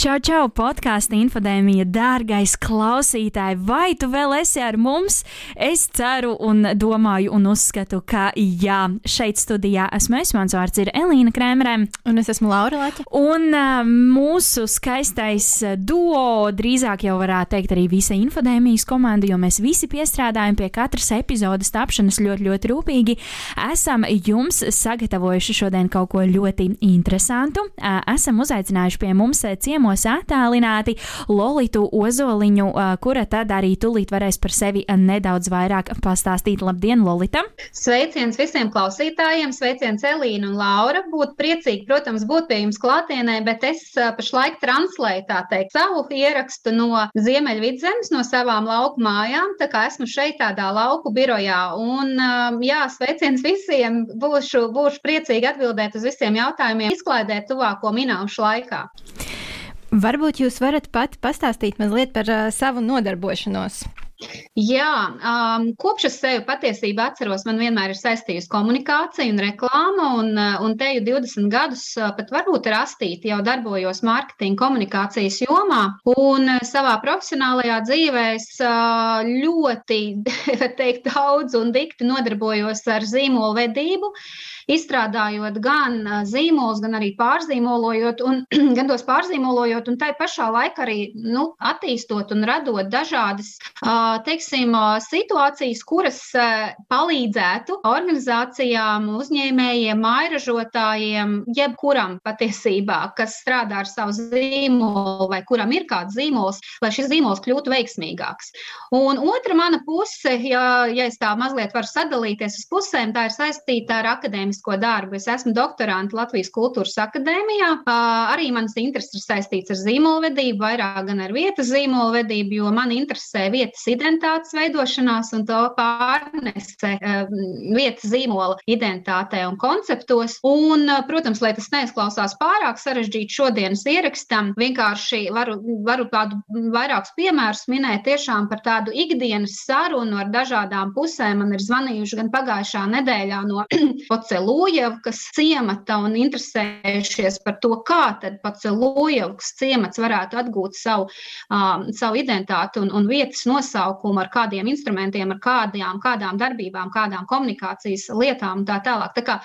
Čau, čau, podkāstu infodēmija, dārgais klausītāj, vai tu vēl esi ar mums? Es ceru un domāju un uzskatu, ka jā, šeit studijā esmu es, mans vārds ir Elīna Krēmerē. Un es esmu Laura Laķa. Un uh, mūsu skaistais duo, drīzāk jau varētu teikt arī visa infodēmijas komanda, jo mēs visi piestrādājam pie katras epizodes tapšanas ļoti, ļoti rūpīgi, esam jums sagatavojuši šodien kaut ko ļoti interesantu. Uh, esam uzaicinājuši pie mums ciemos ciemos attēlināti Lolitu Ozoliņu, kura tad arī tūlīt varēs par sevi nedaudz vairāk pastāstīt. Labdien, Lolita! Sveiciens visiem klausītājiem, sveiciens Elīna un Laura. Būtu priecīgi, protams, būt pie jums klātienē, bet es pašlaik translēju tā teikt savu ierakstu no Ziemeļvidzemes, no savām lauku mājām, tā kā esmu šeit tādā lauku birojā. Un jā, sveiciens visiem, būšu, būšu priecīgi atbildēt uz visiem jautājumiem, izklaidēt tuvāko minūšu laikā. Varbūt jūs varat pat pastāstīt mazliet par uh, savu nodarbošanos. Jā, um, kopš es sevi patiesībā atceros, man vienmēr ir saistījusi komunikācija un reklāma, un, un te jau 20 gadus, pat varbūt rastīt, jau darbojos mārketinga komunikācijas jomā, un savā profesionālajā dzīvē es ļoti, teikt, daudz un dikti nodarbojos ar zīmolu vedību izstrādājot gan zīmolus, gan arī pārzīmolojot, un, gan tos pārzīmolojot, un tai pašā laikā arī nu, attīstot un radot dažādas teiksim, situācijas, kuras palīdzētu organizācijām, uzņēmējiem, mairažotājiem, jebkuram patiesībā, kas strādā ar savu zīmolu vai kuram ir kāds zīmols, lai šis zīmols kļūtu veiksmīgāks. Un otra mana puse, ja, ja es tā mazliet varu sadalīties uz pusēm, tā ir saistīta ar akadēmisku akadēmisko darbu. Es esmu doktorante Latvijas Kultūras Akadēmijā. Arī manas intereses ir saistīts ar zīmolvedību, vairāk gan ar vietas zīmolvedību, jo man interesē vietas identitātes veidošanās un to pārnese vietas zīmola identitātē un konceptos. Un, protams, lai tas neizklausās pārāk sarežģīti šodienas ierakstam, vienkārši varu, varu tādu vairākus piemērus minēt tiešām par tādu ikdienas sarunu ar dažādām pusēm. Man ir zvanījuši gan pagājušā nedēļā no Pocelu Lūjevkas ciemata un interesējušies par to, kā tad pats Lūjevkas ciemats varētu atgūt savu, um, savu identitāti un, un vietas nosaukumu ar kādiem instrumentiem, ar kādām, kādām darbībām, kādām komunikācijas lietām un tā tālāk. Tā kā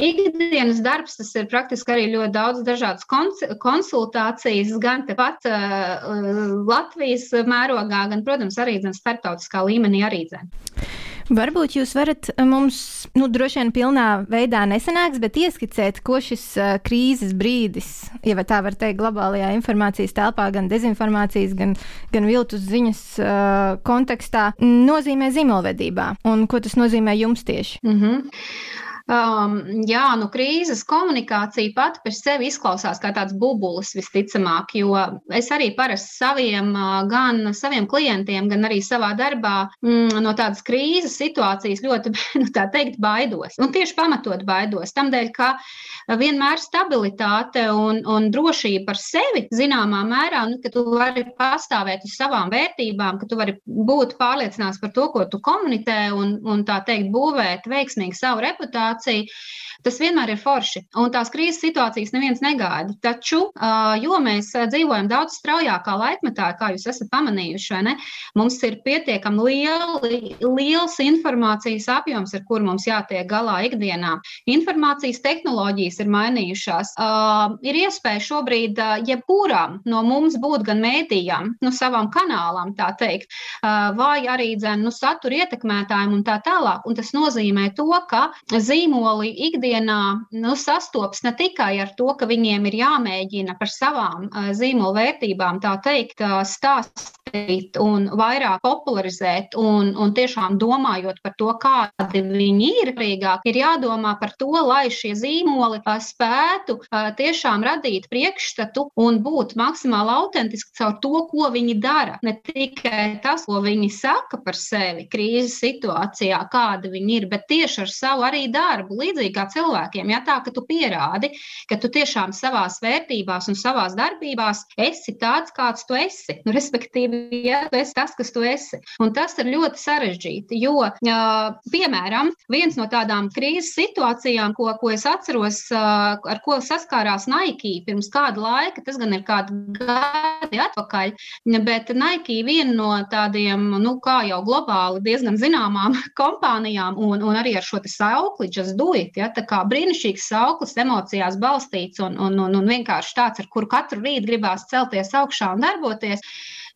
ikdienas darbs, tas ir praktiski arī ļoti daudz dažādas konsultācijas, gan tepat uh, Latvijas mērogā, gan, protams, arī starptautiskā līmenī arī. Dzen. Varbūt jūs varat eh, mums, nu, droši vien pilnā veidā nesanāks, bet ieskicēt, ko šis uh, krīzes brīdis, ja tā var teikt, globālajā informācijas telpā, gan dezinformācijas, gan, gan viltus ziņas uh, kontekstā, nozīmē zīmolvedībā un ko tas nozīmē jums tieši. Mm -hmm. Um, jā, nu krīzes komunikācija pati par sevi izklausās kā tāds bubulis visticamāk, jo es arī parasti saviem, gan saviem klientiem, gan arī savā darbā mm, no tādas krīzes situācijas ļoti, nu, tā teikt, baidos. Un tieši pamatot baidos. Tamdēļ, ka vienmēr stabilitāte un, un drošība par sevi zināmā mērā, nu, ka tu vari pastāvēt uz savām vērtībām, ka tu vari būt pārliecināts par to, ko tu komunicē un, un tā teikt, būvēt veiksmīgi savu reputāciju situācija. Tas vienmēr ir forši, un tās krīzes situācijas neviens negaida. Taču, jo mēs dzīvojam daudz straujākā laikmetā, kā jūs esat pamanījuši, ne, mums ir pietiekami lieli, liels informācijas apjoms, ar kur mums jātiek galā ikdienā. Informācijas tehnoloģijas ir mainījušās. Ir iespēja šobrīd jebkuram no mums būt gan mēdījām, nu, savam kanālam, tā teikt, vai arī dzen, nu, satura ietekmētājiem un tā tālāk. Un tas nozīmē to, ka zīme zīmoli ikdienā nu, sastopas ne tikai ar to, ka viņiem ir jāmēģina par savām zīmola vērtībām tā teikt stāstīt attīstīt un vairāk popularizēt un, un tiešām domājot par to, kādi viņi ir, rīgāk, ir jādomā par to, lai šie zīmoli spētu tiešām radīt priekšstatu un būt maksimāli autentiski caur to, ko viņi dara. Ne tikai tas, ko viņi saka par sevi krīzes situācijā, kāda viņi ir, bet tieši ar savu arī darbu, līdzīgi kā cilvēkiem. Ja tā, ka tu pierādi, ka tu tiešām savās vērtībās un savās darbībās esi tāds, kāds tu esi. Nu, respektīvi, ja tu esi tas, kas tu esi. Un tas ir ļoti sarežģīti, jo, piemēram, viens no tādām krīzes situācijām, ko, ko es atceros, ar ko saskārās Nike pirms kāda laika, tas gan ir kādi gadi atpakaļ, bet Nike viena no tādiem, nu, kā jau globāli diezgan zināmām kompānijām un, un arī ar šo saukli, just do it, ja, tā kā brīnišķīgs sauklis, emocijās balstīts un, un, un, un vienkārši tāds, ar kuru katru rītu gribās celties augšā un darboties.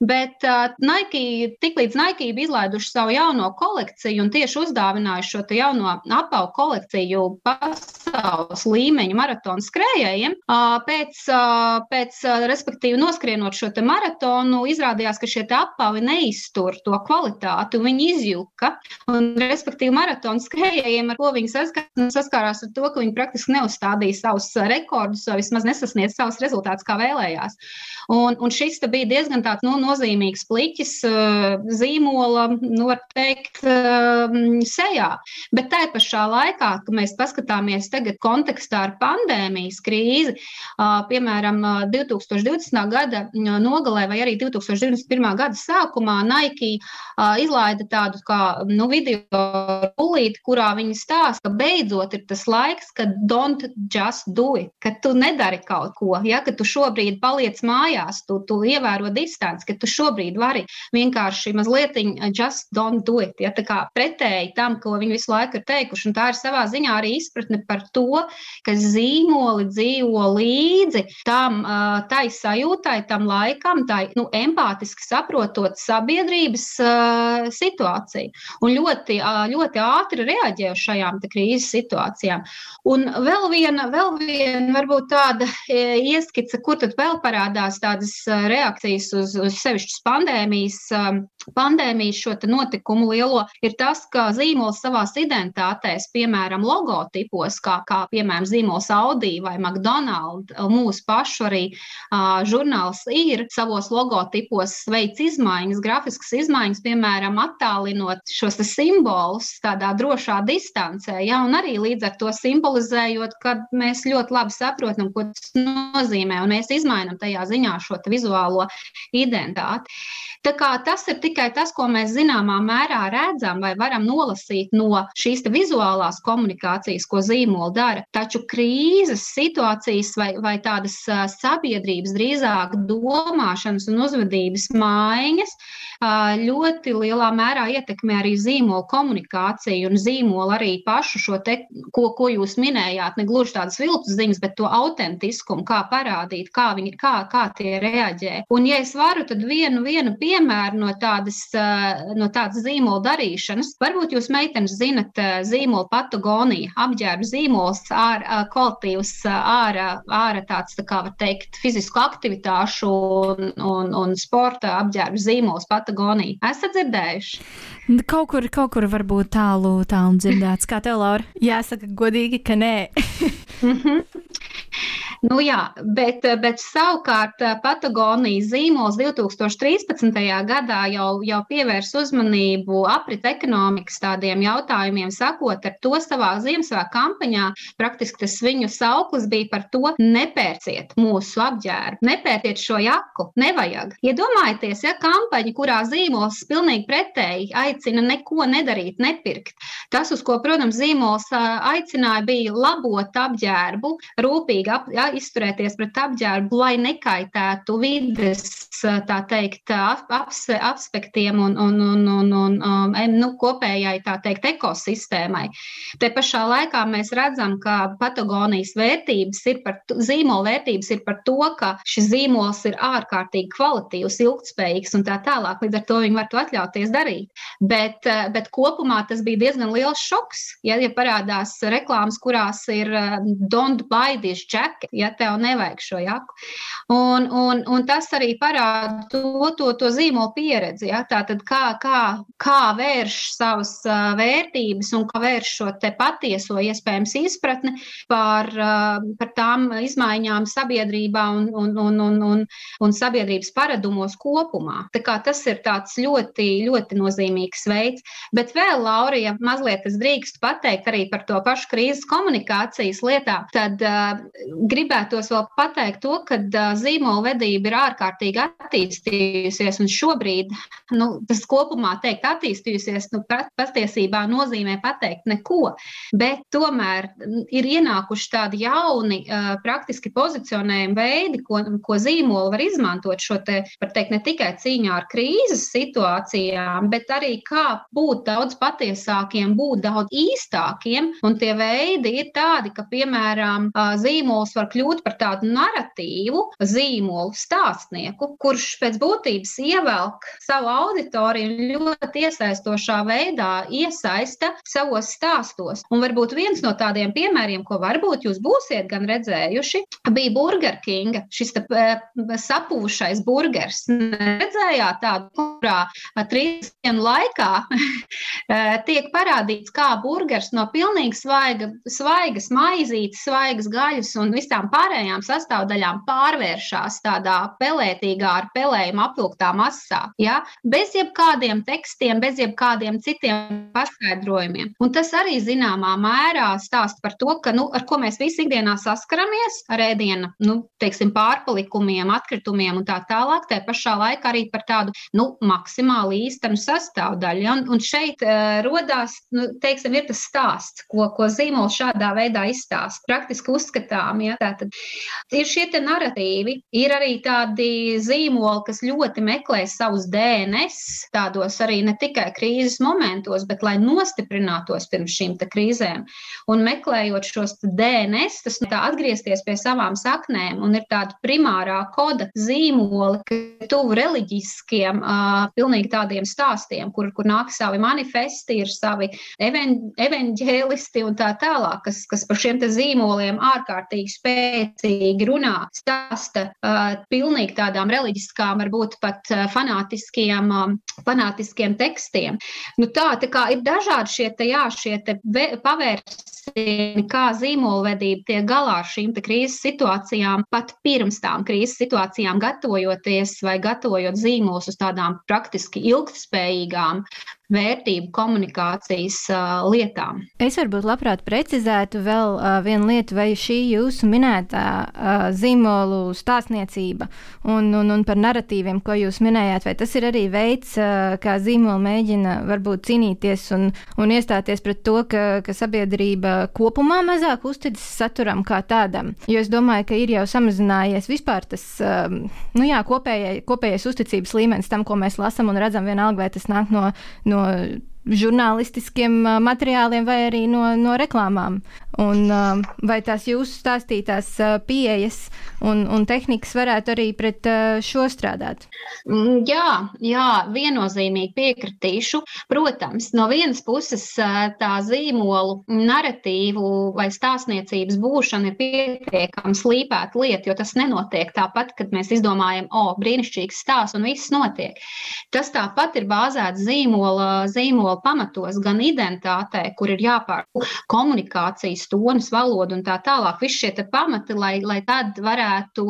Bet uh, Nike, tiklīdz Nike bija izlaiduši savu jauno kolekciju un tieši uzdāvinājuši šo jauno apavu kolekciju pasaules līmeņa maratonu skrējējiem, uh, pēc, uh, pēc uh, respektīvi noskrienot šo maratonu, izrādījās, ka šie apavi neiztur to kvalitāti un viņi izjuka. Un, respektīvi, maratonu skrējējiem, ar ko viņi saskārās ar to, ka viņi praktiski neuzstādīja savus rekordus vai vismaz nesasniedz savus rezultātus, kā vēlējās. Un, un šis bija diezgan tāds nu, nozīmīgs pliķis eh, zīmola, nu, var teikt, eh, sejā. Bet tai pašā laikā, kad mēs paskatāmies tagad kontekstā ar pandēmijas krīzi, piemēram, 2020. gada nogalē vai arī 2021. gada sākumā Nike izlaida tādu kā nu, video rullīti, kurā viņi stāsta, ka beidzot ir tas laiks, kad don't just do it, ka tu nedari kaut ko, ja, ka tu šobrīd paliec mājās, tu, tu ievēro distanci, ka tu šobrīd vari vienkārši mazliet just don't do it. Ja, tā kā pretēji tam, ko viņi visu laiku ir teikuši. Un tā ir savā ziņā arī izpratne par to, ka zīmoli dzīvo līdzi tam, tai sajūtai, tam laikam, tai nu, empātiski saprotot sabiedrības uh, situāciju. Un ļoti, uh, ļoti ātri reaģē uz šajām krīzes situācijām. Un vēl viena, vēl viena varbūt tāda ieskica, kur tad vēl parādās tādas reakcijas uz, uz sevi sevišķi pandēmijas, um, pandēmijas šo notikumu lielo, ir tas, ka zīmols savās identitātēs, piemēram, logotipos, kā, kā piemēram zīmols Audi vai McDonald's, mūsu pašu arī uh, žurnāls ir savos logotipos veids izmaiņas, grafiskas izmaiņas, piemēram, attālinot šos simbolus tādā drošā distancē, ja, un arī līdz ar to simbolizējot, ka mēs ļoti labi saprotam, ko tas nozīmē, un mēs izmainam tajā ziņā šo vizuālo identitāti. Tā kā tas ir tikai tas, ko mēs zināmā mērā redzam vai varam nolasīt no šīs vizuālās komunikācijas, ko zīmola dara. Taču krīzes situācijas vai, vai tādas sabiedrības drīzāk domāšanas un uzvedības maiņas ļoti lielā mērā ietekmē arī zīmola komunikāciju un zīmola arī pašu šo te, ko, ko jūs minējāt, ne gluži tādas viltus ziņas, bet to autentiskumu, kā parādīt, kā viņi, kā, kā tie reaģē. Un, ja es varu, tad vienu, vienu piemēru no tādas, no tādas zīmola darīšanas, varbūt jūs meitenes zinat zīmola Patagonija, apģērba zīmols, ārā kolektīvs, ārā, ārā tāds, tā kā var teikt, fizisku aktivitāšu un, un, un sporta apģērba zīmols Patagonija. Patagoniju. Esat dzirdējuši? Kaut kur, kaut kur varbūt tālu, tālu dzirdēts. Kā tev, Laura? Jāsaka godīgi, ka nē. mm -hmm. Nu, jā, bet, bet savukārt eh, Patagonijas zīmols 2013. gadā jau, jau pievērs uzmanību aprit ekonomikas tādiem jautājumiem, sakot ar to savā Ziemassvētku kampaņā. Praktiski tas viņu sauklis bija par to nepērciet mūsu apģērbu, nepērciet šo jaku, nevajag. Iedomājieties, ja kampaņa, kurā zīmols pilnīgi pretēji aicina neko nedarīt, nepirkt. Tas, uz ko, protams, zīmols eh, aicināja, bija labot apģērbu, rūpīgi ap, ja, izturēties pret apģērbu, lai nekaitētu vides, tā teikt, aps, aspektiem un, un, un, un, un um, nu, kopējai, teikt, ekosistēmai. Te pašā laikā mēs redzam, ka Patagonijas vērtības ir par, zīmola vērtības ir par to, ka šis zīmols ir ārkārtīgi kvalitīvs, ilgtspējīgs un tā tālāk. Līdz ar to viņi var to atļauties darīt. Bet, bet kopumā tas bija diezgan liels šoks, ja, ja parādās reklāmas, kurās ir don't buy this jacket, ja tev nevajag šo jaku. Un, un, un tas arī parāda to, to, to zīmolu pieredzi. Ja? Tātad, kā, kā, kā vērš savas uh, vērtības un kā vērš šo patieso iespējams izpratni par, uh, par tām izmaiņām sabiedrībā un, un, un, un, un, un sabiedrības paradumos kopumā. Tas ir tāds ļoti, ļoti nozīmīgs veids. Bet vēl, Laurija, mazliet es drīkstu pateikt arī par to pašu krīzes komunikācijas lietām, tad uh, gribētos vēl pateikt to, ka uh, zīmola vedība ir ārkārtīgi attīstījusies, un šobrīd nu, tas kopumā teikt attīstījusies, nu, patiesībā nozīmē pateikt neko, bet tomēr ir ienākuši tādi jauni, praktiski pozicionējumi veidi, ko, ko zīmola var izmantot šo te, var teikt, ne tikai cīņā ar krīzes situācijām, bet arī kā būt daudz patiesākiem, būt daudz īstākiem, un tie veidi ir tādi, ka, piemēram, zīmols var kļūt par tādu narratīvu zīmolu stāstnieku, kurš pēc būtības ievelk savu auditoriju ļoti iesaistošā veidā, iesaista savos stāstos. Un varbūt viens no tādiem piemēriem, ko varbūt jūs būsiet gan redzējuši, bija Burger King, šis tā, sapūšais burgers. Redzējāt tādu, kurā trīs dienu laikā tiek parādīts, kā burgers no pilnīgi svaiga, svaigas maizītes, svaigas gaļas un visām pārējām sastāvdaļām pārvēršas tādā pelētīgā ar pelējumu apvilktā masā. Ja? Bez jebkādiem tekstiem, bez jebkādiem citiem paskaidrojumiem. Un tas arī zināmā mērā stāsta par to, ka, nu, ar ko mēs visi ikdienā saskaramies, ar ēdienu nu, teiksim, pārpalikumiem, atkritumiem un tā tālāk, tā pašā laikā arī par tādu nu, maksimāli īstenu sastāvdaļu. Ja? Un, un šeit uh, rodās, nu, teiksim, tas stāsts, ko, ko zīmols šādā veidā izstāsta. Praktiski uzskatām, ja tātad ir šie te narratīvi, ir arī tādi zīmoli, kas ļoti meklē savus DNS, tādos arī ne tikai krīzes momentos, bet lai nostiprinātos pirms šīm krīzēm. Un meklējot šos DNS, tas tā atgriezties pie savām saknēm un ir tāda primārā koda zīmoli, ka tuvu reliģiskiem, uh, pilnīgi tādiem stāstiem, kur, kur nāk savi manifesti, ir savi evaņģēlisti un tā tālāk, kas, kas par šiem zīmoliem ārkārtīgi spēcīgi runā, stāsta uh, pilnīgi tādām reliģiskām, varbūt pat uh, fanātiskiem, uh, fanātiskiem tekstiem. Nu tā, tā kā ir dažādi šie te, jā, šie te pavērsieni, kā zīmolvedība tiek galā ar šīm krīzes situācijām, pat pirms tām krīzes situācijām gatavojoties vai gatavojot zīmolus uz tādām praktiski ilgtspējīgām vērtību komunikācijas uh, lietām. Es varbūt labprāt precizētu vēl uh, vienu lietu, vai šī jūsu minētā uh, zīmolu stāstniecība un, un, un par narratīviem, ko jūs minējāt, vai tas ir arī veids, uh, kā zīmoli mēģina varbūt cīnīties un, un iestāties pret to, ka, ka sabiedrība kopumā mazāk uzticas saturam kā tādam. Jo es domāju, ka ir jau samazinājies vispār tas um, nu jā, kopējai, kopējais uzticības līmenis tam, ko mēs lasām un redzam, vienalga, vai tas nāk no, no og žurnālistiskiem materiāliem vai arī no, no reklāmām. Un, vai tās jūsu stāstītās pieejas un, un tehnikas varētu arī pret šo strādāt? Mm, jā, jā, viennozīmīgi piekritīšu. Protams, no vienas puses tā zīmolu narratīvu vai stāstniecības būšana ir pietiekami slīpēta lieta, jo tas nenotiek tāpat, kad mēs izdomājam, o, brīnišķīgs stāsts un viss notiek. Tas tāpat ir bāzēts zīmola, zīmola pamatos, gan identitātē, kur ir jāpār komunikācijas tonis, valoda un tā tālāk. Visi šie pamati, lai, lai tad varētu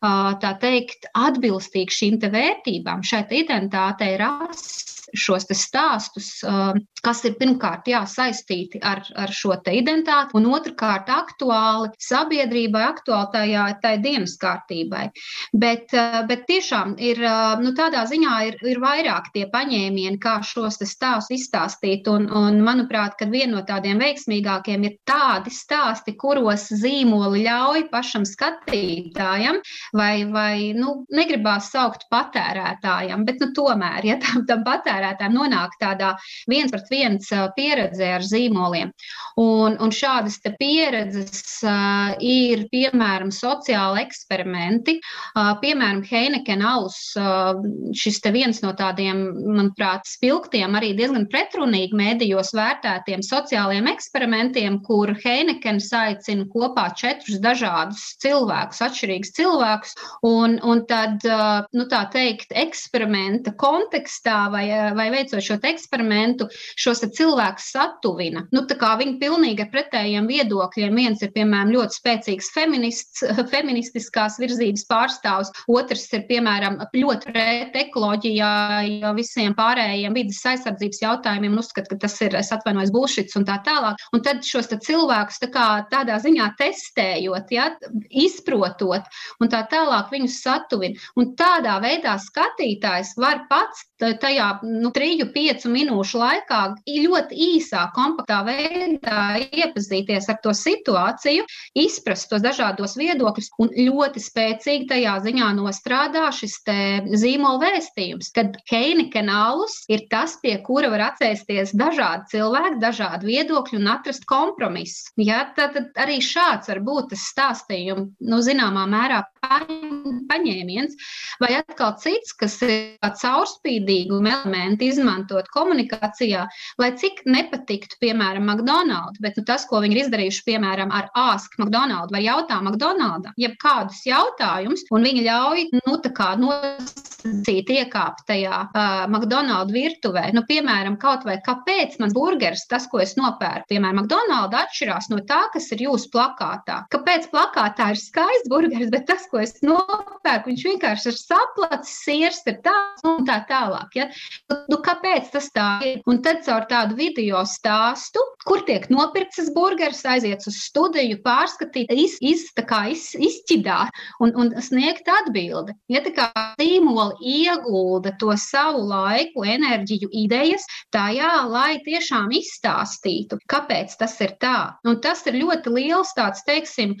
tā teikt, atbilstīgi šīm vērtībām, šai identitātei rast šos stāstus, kas ir pirmkārt jā, saistīti ar, ar šo identitāti, un otrkārt aktuāli sabiedrībai, aktuāli tajā, tai dienas kārtībai. Bet, bet tiešām ir nu, tādā ziņā ir, ir vairāk tie paņēmieni, kā šos stāstus izstāstīt. Un, un manuprāt, ka viena no tādiem veiksmīgākiem ir tā, tādi stāsti, kuros zīmoli ļauj pašam skatītājam, vai, vai nu, negribās saukt patērētājam, bet nu, tomēr, ja tam, tam patērētājam nonāk tādā viens pret viens pieredzē ar zīmoliem. Un, un šādas pieredzes uh, ir piemēram sociāli eksperimenti, uh, piemēram, Heineken alus, uh, šis viens no tādiem, manuprāt, spilgtiem, arī diezgan pretrunīgi mēdījos vērtētiem sociāliem eksperimentiem, kur Heinekens aicina kopā četrus dažādus cilvēkus, atšķirīgus cilvēkus, un, un tad, nu tā teikt, eksperimenta kontekstā vai, vai veicot šo eksperimentu, šos cilvēkus satuvina. Nu, tā viņi pilnīgi ar pretējiem viedokļiem, viens ir, piemēram, ļoti spēcīgs feminists, feministiskās virzības pārstāvs, otrs ir, piemēram, ļoti pret ekoloģijā, jo visiem pārējiem vidas aizsardzības jautājumiem un uzskata, ka tas ir, es atvainojos, bullshits un tā tālāk. Un tad šos cilvēkus tā kā tādā ziņā testējot, ja, izprotot un tā tālāk viņus satuvina. Un tādā veidā skatītājs var pats tajā nu, triju, piecu minūšu laikā ļoti īsā, kompaktā veidā iepazīties ar to situāciju, izprast tos dažādos viedokļus un ļoti spēcīgi tajā ziņā nostrādā šis zīmola vēstījums, kad Heinekenālus ir tas, pie kura var atcerēties dažādi cilvēki, dažādi viedokļi un atrast kompromisu. Ja, tad, tad arī šāds var būt tas stāstījums, nu, zināmā mērā paņēmiens, vai atkal cits, kas ir caurspīdīgu elementu izmantot komunikācijā, lai cik nepatiktu, piemēram, McDonald's, bet nu, tas, ko viņi ir izdarījuši, piemēram, ar Ask McDonald's vai jautā McDonald's, jeb kādus jautājumus, un viņi ļauj, nu, nosacīt iekāpt tajā uh, McDonald's virtuvē, nu, piemēram, kaut vai kāpēc man burgers, tas, ko es nopērku, piemēram, McDonald's atšķirās no tā, kas ir jūsu plakātā. Kāpēc plakātā ir skaists burgers, bet tas, ko es nopērku, viņš vienkārši ir saplacis, sirs ir tāds un tā tālāk. Ja? Nu, kāpēc tas tā ir? Un tad caur tādu video stāstu, kur tiek nopirkts tas burgeris, aiziet uz studiju, pārskatīt, iz, iz, iz, izķidāt un, un sniegt atbildi. Ja tā kā zīmoli iegulda to savu laiku, enerģiju, idejas tajā, lai tiešām izstāstītu, kāpēc tas ir tā. Un tas ir ļoti liels tāds, teiksim,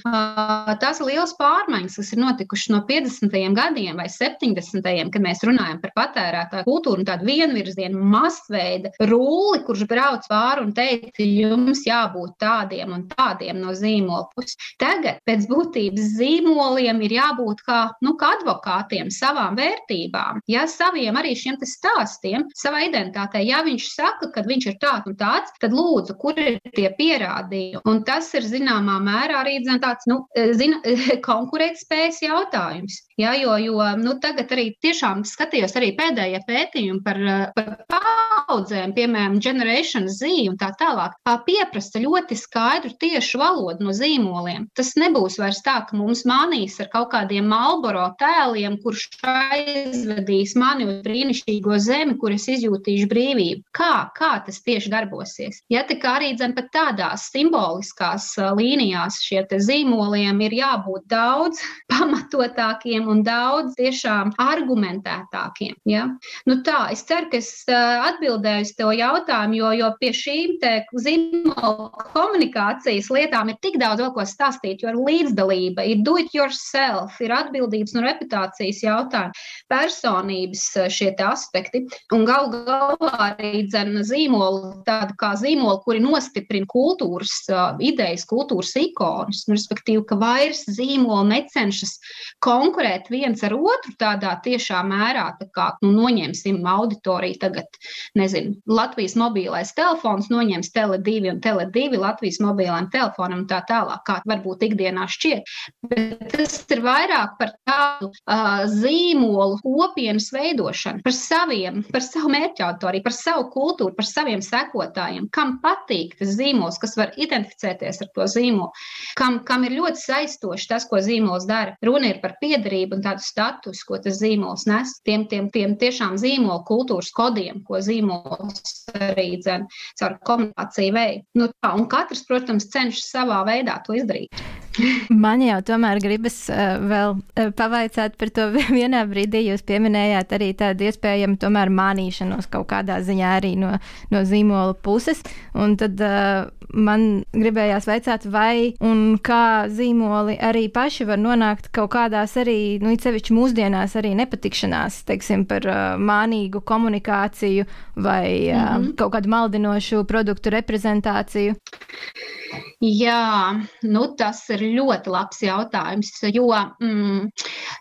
tās liels pārmaiņas, kas ir notikušas no 50. gadiem vai 70. kad mēs runājam par patērētāju kultūru un tādu vienvirzienu masveida rulli, kurš brauc pāri un teica, jums jābūt tādiem un tādiem no zīmola puses. Tagad pēc būtības zīmoliem ir jābūt kā, nu, kā advokātiem savām vērtībām, ja saviem arī šiem stāstiem, savai identitātei. Ja viņš saka, ka viņš ir tāds un tāds, tad lūdzu, kur ir tie pierādījumi? Un tas ir zināmā mērā arī tāds nu, zina, konkurētspējas jautājums. Ja, jo jo nu, tagad arī tiešām skatījos arī pēdējie pētījumi par, par paudzēm, piemēram, Generation Z un tā tālāk. Pieprasa ļoti skaidru, tiešu valodu no zīmoliem. Tas nebūs vairs tā, ka mums mānīs ar kaut kādiem Malboro tēliem, kurš aizvedīs mani uz brīnišķīgo zemi, kur es izjūtīšu brīvību. Kā, kā tas tieši darbosies? Ja tā kā arī zem pat tādās simboliskās līnijās šie zīmoliem ir jābūt daudz pamatotākiem un daudz tiešām argumentētākiem. Ja? Nu tā, es ceru, ka es atbildēju uz tev jautājumu, jo, jo pie šīm zīmola komunikācijas lietām ir tik daudz vēl ko stāstīt, jo ir līdzdalība, ir do it yourself, ir atbildības un reputācijas jautājumi, personības šie aspekti. Un gal galā arī dzena zīmolu, tādu kā zīmolu, kuri nostiprina kultūras idejas, kultūras ikonas, nu, respektīvi, ka vairs zīmoli necenšas konkurēt viens ar otru tādā tiešā mērā, tā kā nu, noņemsim auditoriju tagad, nezinu, Latvijas mobilais telefons noņems Tele2 un Tele2 Latvijas mobilajam telefonam un tā tālāk, kā varbūt ikdienā šķiet. Bet tas ir vairāk par tādu uh, zīmolu kopienas veidošanu, par saviem, par savu mērķu autoriju, par savu kultūru, par saviem sekotājiem, kam patīk tas zīmols, kas var identificēties ar to zīmolu, kam, kam ir ļoti saistoši tas, ko zīmols dara. Runa ir par piedarību un tādu statusu, ko tas zīmols nes, tiem, tiem, tiem tiešām zīmola kultūras kodiem, ko zīmols arī dzen caur komunikāciju veidu. Nu, tā, un katrs, protams, cenšas savā veidā to izdarīt. Man jau tomēr gribas uh, vēl uh, pavaicāt par to vienā brīdī. Jūs pieminējāt arī tādu iespējamu tomēr mānīšanos kaut kādā ziņā arī no, no zīmola puses. Un tad uh, man gribējās vaicāt, vai un kā zīmoli arī paši var nonākt kaut kādās arī, nu, cevišķi mūsdienās arī nepatikšanās, teiksim, par uh, mānīgu komunikāciju vai uh, mm -hmm. kaut kādu maldinošu produktu reprezentāciju. Jā, nu, tas ir ļoti labs jautājums, jo mm,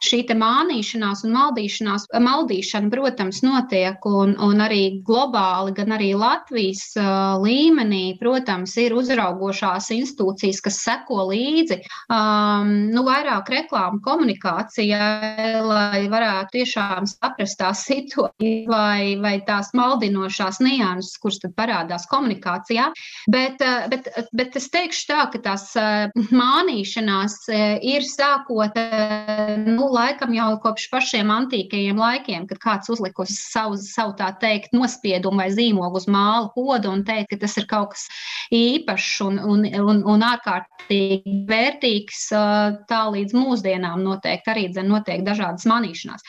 šī mānīšanās un maldīšanās, maldīšana, protams, notiek un, un arī globāli, gan arī Latvijas uh, līmenī, protams, ir uzraugošās institūcijas, kas seko līdzi um, nu, vairāk reklāmu komunikācijai, lai varētu tiešām saprast tās situācijas vai, vai tās maldinošās nianses, kuras tad parādās komunikācijā. Bet, bet, bet es teikšu tā, ka tās eh, mānīšanās eh, ir sākot, eh, nu, laikam jau kopš pašiem antīkajiem laikiem, kad kāds uzlika uz savu, savu tā teikt, nospiedumu vai zīmogu uz māla podu un teikt, ka tas ir kaut kas īpašs un, un, un, un ārkārtīgi vērtīgs, tā līdz mūsdienām noteikti arī dzen notiek dažādas manīšanās.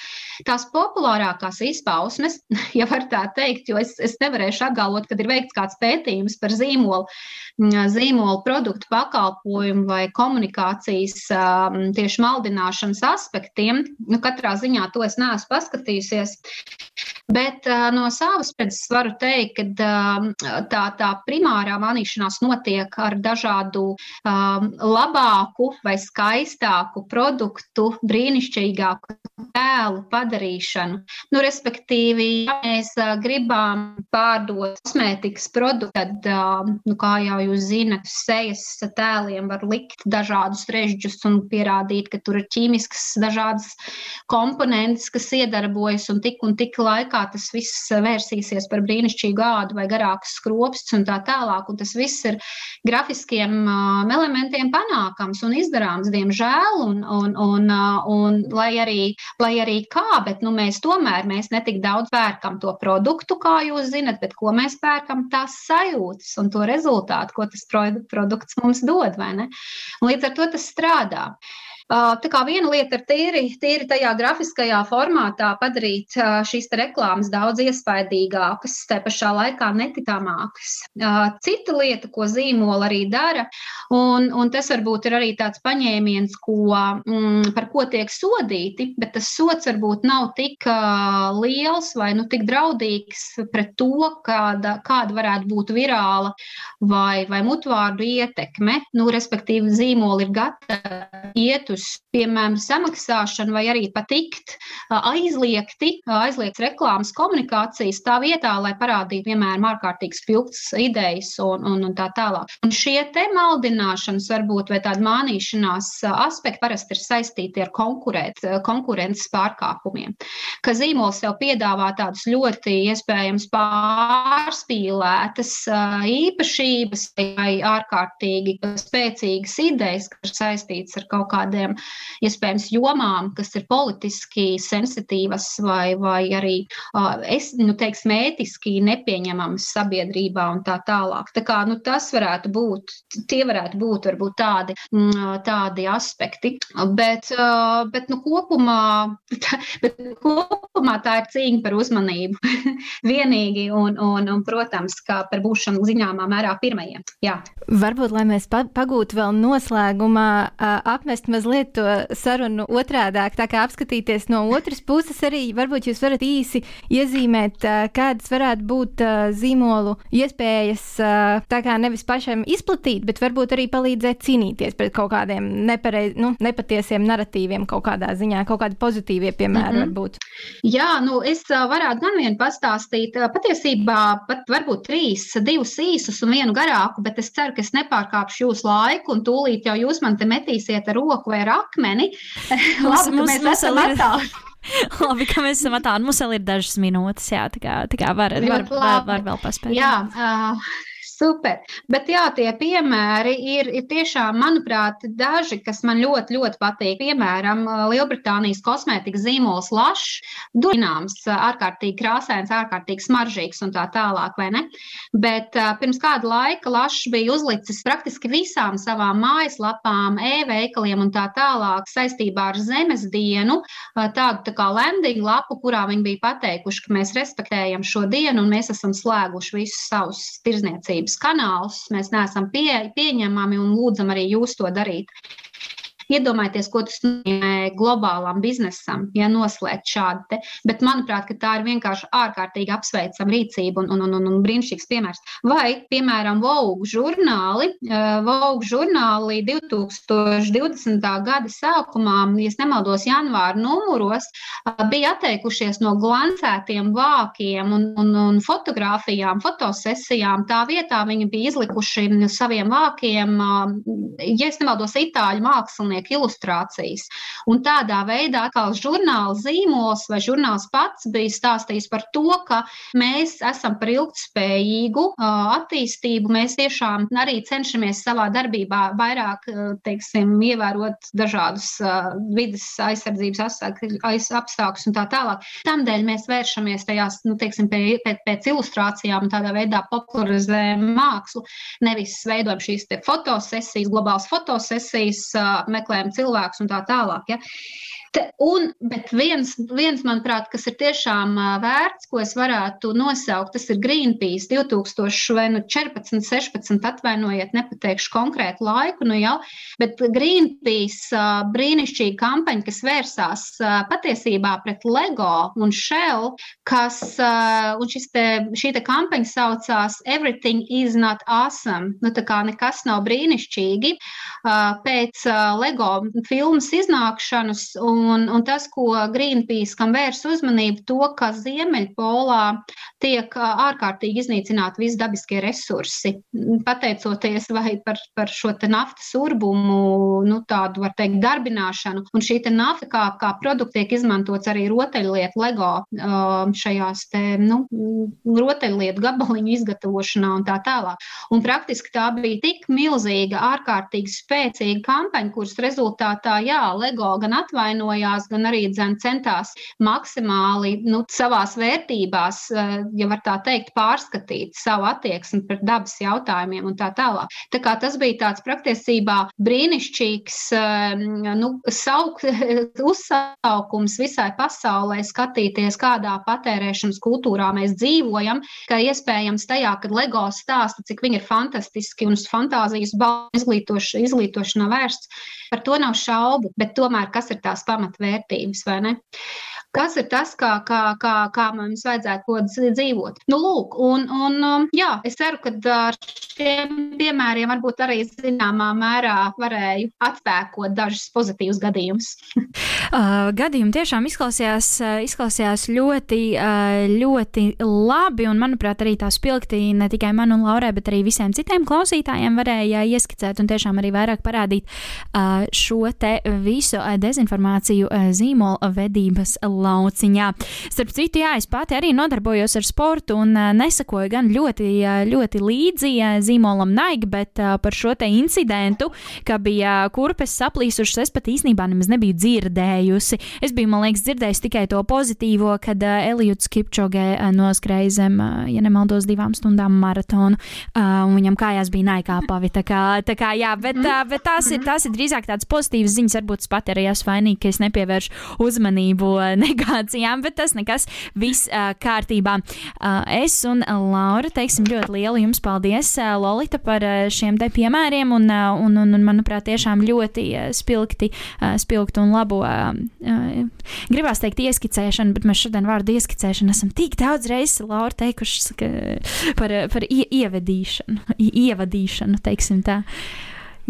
Tās populārākās izpausmes, ja var tā teikt, jo es, es nevarēšu apgalvot, kad ir veikts kāds pētījums par zīmolu, zīmolu produktu pakalpojumu vai komunikācijas tieši maldināšanas aspektiem. Nu, katrā ziņā to es neesmu paskatījusies. Bet uh, no savas puses varu teikt, ka uh, tā, tā primārā manīšanās notiek ar dažādu um, labāku vai skaistāku produktu, brīnišķīgāku tēlu padarīšanu. Nu, respektīvi, ja mēs gribam pārdot kosmētikas produktu, tad, uh, nu, kā jau jūs zinat, sejas tēliem var likt dažādus režģus un pierādīt, ka tur ir ķīmiskas dažādas komponentes, kas iedarbojas un tik un tik laikā kā tas viss vērsīsies par brīnišķīgu ādu vai garāks skropsts un tā tālāk. Un tas viss ir grafiskiem uh, elementiem panākams un izdarāms, diemžēl. Un, un, un, uh, un lai, arī, lai arī kā, bet nu, mēs tomēr mēs netik daudz pērkam to produktu, kā jūs zinat, bet ko mēs pērkam, tās sajūtas un to rezultātu, ko tas produkts mums dod. Līdz ar to tas strādā. Tā kā viena lieta ir tīri, tīri tajā grafiskajā formātā padarīt šīs reklāmas daudz iespaidīgākas, te pašā laikā neticamākas. Cita lieta, ko zīmola arī dara, un, un tas varbūt ir arī tāds paņēmiens, ko, mm, par ko tiek sodīti, bet tas sots varbūt nav tik liels vai nu, tik draudīgs pret to, kāda, kāda varētu būt virāla vai, vai mutvārdu ietekme. Nu, respektīvi, zīmola ir gatava iet uz uz, piemēram, samaksāšanu vai arī patikt aizliegti, aizliegts reklāmas komunikācijas tā vietā, lai parādītu, piemēram, ārkārtīgi spilgts idejas un, un, un tā tālāk. Un šie te maldināšanas varbūt vai tāda mānīšanās aspekti parasti ir saistīti ar konkurēt, konkurences pārkāpumiem, ka zīmols jau piedāvā tādas ļoti iespējams pārspīlētas īpašības vai ārkārtīgi spēcīgas idejas, kas ir saistītas ar kaut kādiem kādām iespējams jomām, kas ir politiski sensitīvas vai, vai arī es, nu, teiksim, ētiski nepieņemamas sabiedrībā un tā tālāk. Tā kā, nu, tas varētu būt, tie varētu būt varbūt tādi, tādi aspekti, bet, bet nu, kopumā, bet kopumā tā ir cīņa par uzmanību vienīgi un, un, un, protams, kā par būšanu zināmā mērā pirmajiem. Jā. Varbūt, lai mēs pagūtu vēl noslēgumā, apmest mazliet mazliet to sarunu otrādāk, tā kā apskatīties no otras puses arī, varbūt jūs varat īsi iezīmēt, kādas varētu būt zīmolu iespējas, tā kā nevis pašam izplatīt, bet varbūt arī palīdzēt cīnīties pret kaut kādiem nepareiz, nu, nepatiesiem narratīviem kaut kādā ziņā, kaut kādi pozitīvie piemēri mm -hmm. varbūt. Jā, nu es varētu gan vienu pastāstīt. Patiesībā pat varbūt trīs, divus īsus un vienu garāku, bet es ceru, ka es nepārkāpšu jūsu laiku un tūlīt jau jūs man te metīsiet ar roku vai ar akmeni. Labi, mums, mēs mums esam attāli. Labi, ka mēs esam attāli. Mums vēl ir dažas minūtes, jā, tā kā, tā kā var, var, var, var vēl paspēt. Jā, uh, Super. Bet jā, tie piemēri ir, ir tiešām, manuprāt, daži, kas man ļoti, ļoti patīk. Piemēram, Lielbritānijas kosmētikas zīmols Lašs, dūrināms, ārkārtīgi krāsains, ārkārtīgi smaržīgs un tā tālāk, vai ne? Bet pirms kāda laika Lašs bija uzlicis praktiski visām savām mājaslapām, e-veikaliem un tā tālāk saistībā ar zemes dienu, tādu tā kā landing lapu, kurā viņi bija pateikuši, ka mēs respektējam šo dienu un mēs esam slēguši visus savus tirzniecības sadarbības kanālus, mēs neesam pie, pieņemami un lūdzam arī jūs to darīt. Iedomājieties, ko tas nozīmē globālam biznesam, ja noslēgt šādu te. Bet, manuprāt, tā ir vienkārši ārkārtīgi apsveicama rīcība un, un, un, un, un brīnišķīgs piemērs. Vai, piemēram, Vogue žurnāli, uh, Vogue žurnāli 2020. gada sākumā, ja nemaldos, janvāra numuros, uh, bija atteikušies no glancētiem vākiem un, un, un fotografijām, fotosesijām. Tā vietā viņi bija izlikuši saviem vākiem, ja es nemaldos, itāļu mākslinieku ilustrācijas. Un tādā veidā atkal žurnāla zīmols vai žurnāls pats bija stāstījis par to, ka mēs esam par ilgtspējīgu attīstību. Mēs tiešām arī cenšamies savā darbībā vairāk, teiksim, ievērot dažādus vidas aizsardzības apstākļus un tā tālāk. Tādēļ mēs vēršamies tajās, nu, teiksim, pēc, pēc ilustrācijām un tādā veidā popularizējam mākslu, nevis veidojam šīs fotosesijas, globālas fotosesijas, meklējam cilvēkus un tā tālāk. Ja. Te, un, bet viens, viens, manuprāt, kas ir tiešām vērts, ko es varētu nosaukt, tas ir Greenpeace 2014, 16, atvainojiet, nepateikšu konkrētu laiku, nu jau, bet Greenpeace brīnišķīga kampaņa, kas vērsās patiesībā pret Lego un Shell, kas, un te, šī te kampaņa saucās Everything is not awesome, nu tā kā nekas nav brīnišķīgi, pēc Lego filmas iznākšanas. Un, Un, un tas, ko Greenpeace kam vērs uzmanību, to, ka Ziemeļpolā tiek ārkārtīgi iznīcināti visi dabiskie resursi. Pateicoties vai par, par šo naftas urbumu, nu, tādu var teikt, darbināšanu. Un šī nafta kā, kā produkts tiek izmantots arī rotaļlietu LEGO šajās te, nu, rotaļlietu gabaliņu izgatavošanā un tā tālāk. Un praktiski tā bija tik milzīga, ārkārtīgi spēcīga kampaņa, kuras rezultātā, jā, LEGO gan atvainoja, vienojās, gan arī dzen, centās maksimāli nu, savās vērtībās, eh, ja var tā teikt, pārskatīt savu attieksmi pret dabas jautājumiem un tā tālāk. Tā kā tas bija tāds praktiesībā brīnišķīgs eh, nu, sauk, uzsaukums visai pasaulē skatīties, kādā patērēšanas kultūrā mēs dzīvojam, ka iespējams tajā, kad LEGO stāsta, cik viņi ir fantastiski un uz fantāzijas izglītoš, izglītošanā vērsts, par to nav šaubu, bet tomēr kas ir tās pamatvērtības, vai ne? Kas ir tas, kā, kā, kā, kā mums vajadzētu dzīvot. Nu, lūk, un, un um, jā, es ceru, ka ar šiem piemēriem varbūt arī zināmā mērā varēju atspēkot dažus pozitīvus gadījumus. uh, gadījumi tiešām izklausījās, uh, izklausījās ļoti, uh, ļoti labi, un manuprāt, arī tā spilgti ne tikai man un Laurai, bet arī visiem citiem klausītājiem varēja ieskicēt un tiešām arī vairāk parādīt uh, šo te visu dezinformāciju zīmola vedības lauciņā. Starp citu, jā, es pati arī nodarbojos ar sportu un uh, nesakoju gan ļoti, uh, ļoti līdzi uh, zīmolam Nike, bet par šo te incidentu, ka bija kurpes saplīsušas, es pat īstenībā nemaz nebiju dzirdējusi. Es biju, man liekas, dzirdējusi tikai to pozitīvo, kad Eliots Kipčogē noskrēja zem, ja nemaldos, divām stundām maratonu, un viņam kājās bija Nike apavi. Tā kā, tā kā jā, bet, bet tās, ir, tās ir drīzāk tādas pozitīvas ziņas, varbūt es pati arī esmu vainīga, ka es nepievēršu uzmanību negācijām, bet tas nekas viss uh, kārtībā. Uh, es un Laura teiksim ļoti lielu jums paldies, uh, Lolita, par uh, šiem te piemēriem un, uh, un, un, un, manuprāt, tiešām ļoti uh, spilgti, uh, spilgti un labu, uh, uh, gribās teikt, ieskicēšanu, bet mēs šodien vārdu ieskicēšanu esam tik daudz reizes, Laura, teikuši par, par ie, ievedīšanu, ievadīšanu, teiksim tā.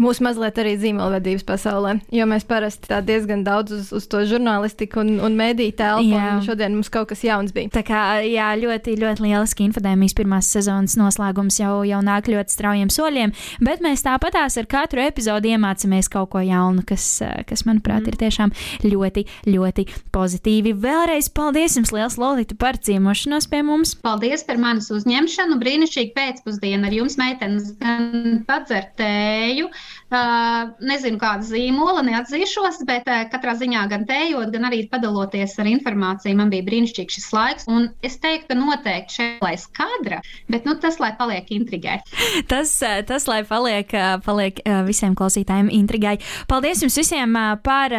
Mūsu mazliet arī zīmolvedības pasaulē, jo mēs parasti tā diezgan daudz uz, uz to žurnālistiku un, un mediju telpu, jā. un šodien mums kaut kas jauns bija. Tā kā, jā, ļoti, ļoti lieliski infodēmijas pirmās sezonas noslēgums jau, jau nāk ļoti straujiem soļiem, bet mēs tāpatās ar katru epizodu iemācāmies kaut ko jaunu, kas, kas manuprāt, mm. ir tiešām ļoti, ļoti pozitīvi. Vēlreiz paldies jums liels, Lolita, par ciemošanos pie mums. Paldies par manas uzņemšanu, brīnišķīgi pēcpusdienu ar jums, meitenes, gan padzertēju. Uh, nezinu, kāda zīmola, neatzīšos, bet uh, katrā ziņā gan tējot, gan arī padaloties ar informāciju, man bija brīnišķīgs šis laiks. Un es teiktu, ka noteikti šeit lai skadra, bet nu, tas, lai paliek intrigai. tas, tas, lai paliek, paliek visiem klausītājiem intrigai. Paldies jums visiem par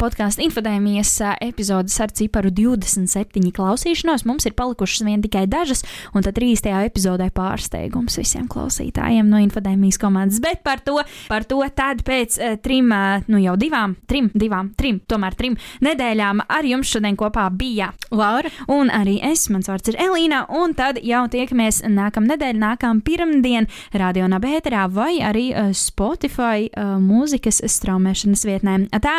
podkāstu infodēmijas epizodes ar ciparu 27 klausīšanos. Mums ir palikušas vien tikai dažas, un tad 30. epizodē pārsteigums visiem klausītājiem no infodēmijas komandas. Bet par to, par to tad pēc uh, trim, uh, nu jau divām, trim, divām, trim, tomēr trim nedēļām ar jums šodien kopā bija Laura. Un arī es, mans vārds ir Elīna, un tad jau tiekamies nākamā nedēļa, nākamā pirmdiena, Radio Nabēterā vai arī uh, Spotify mūzikas straumēšanas vietnē. Tā!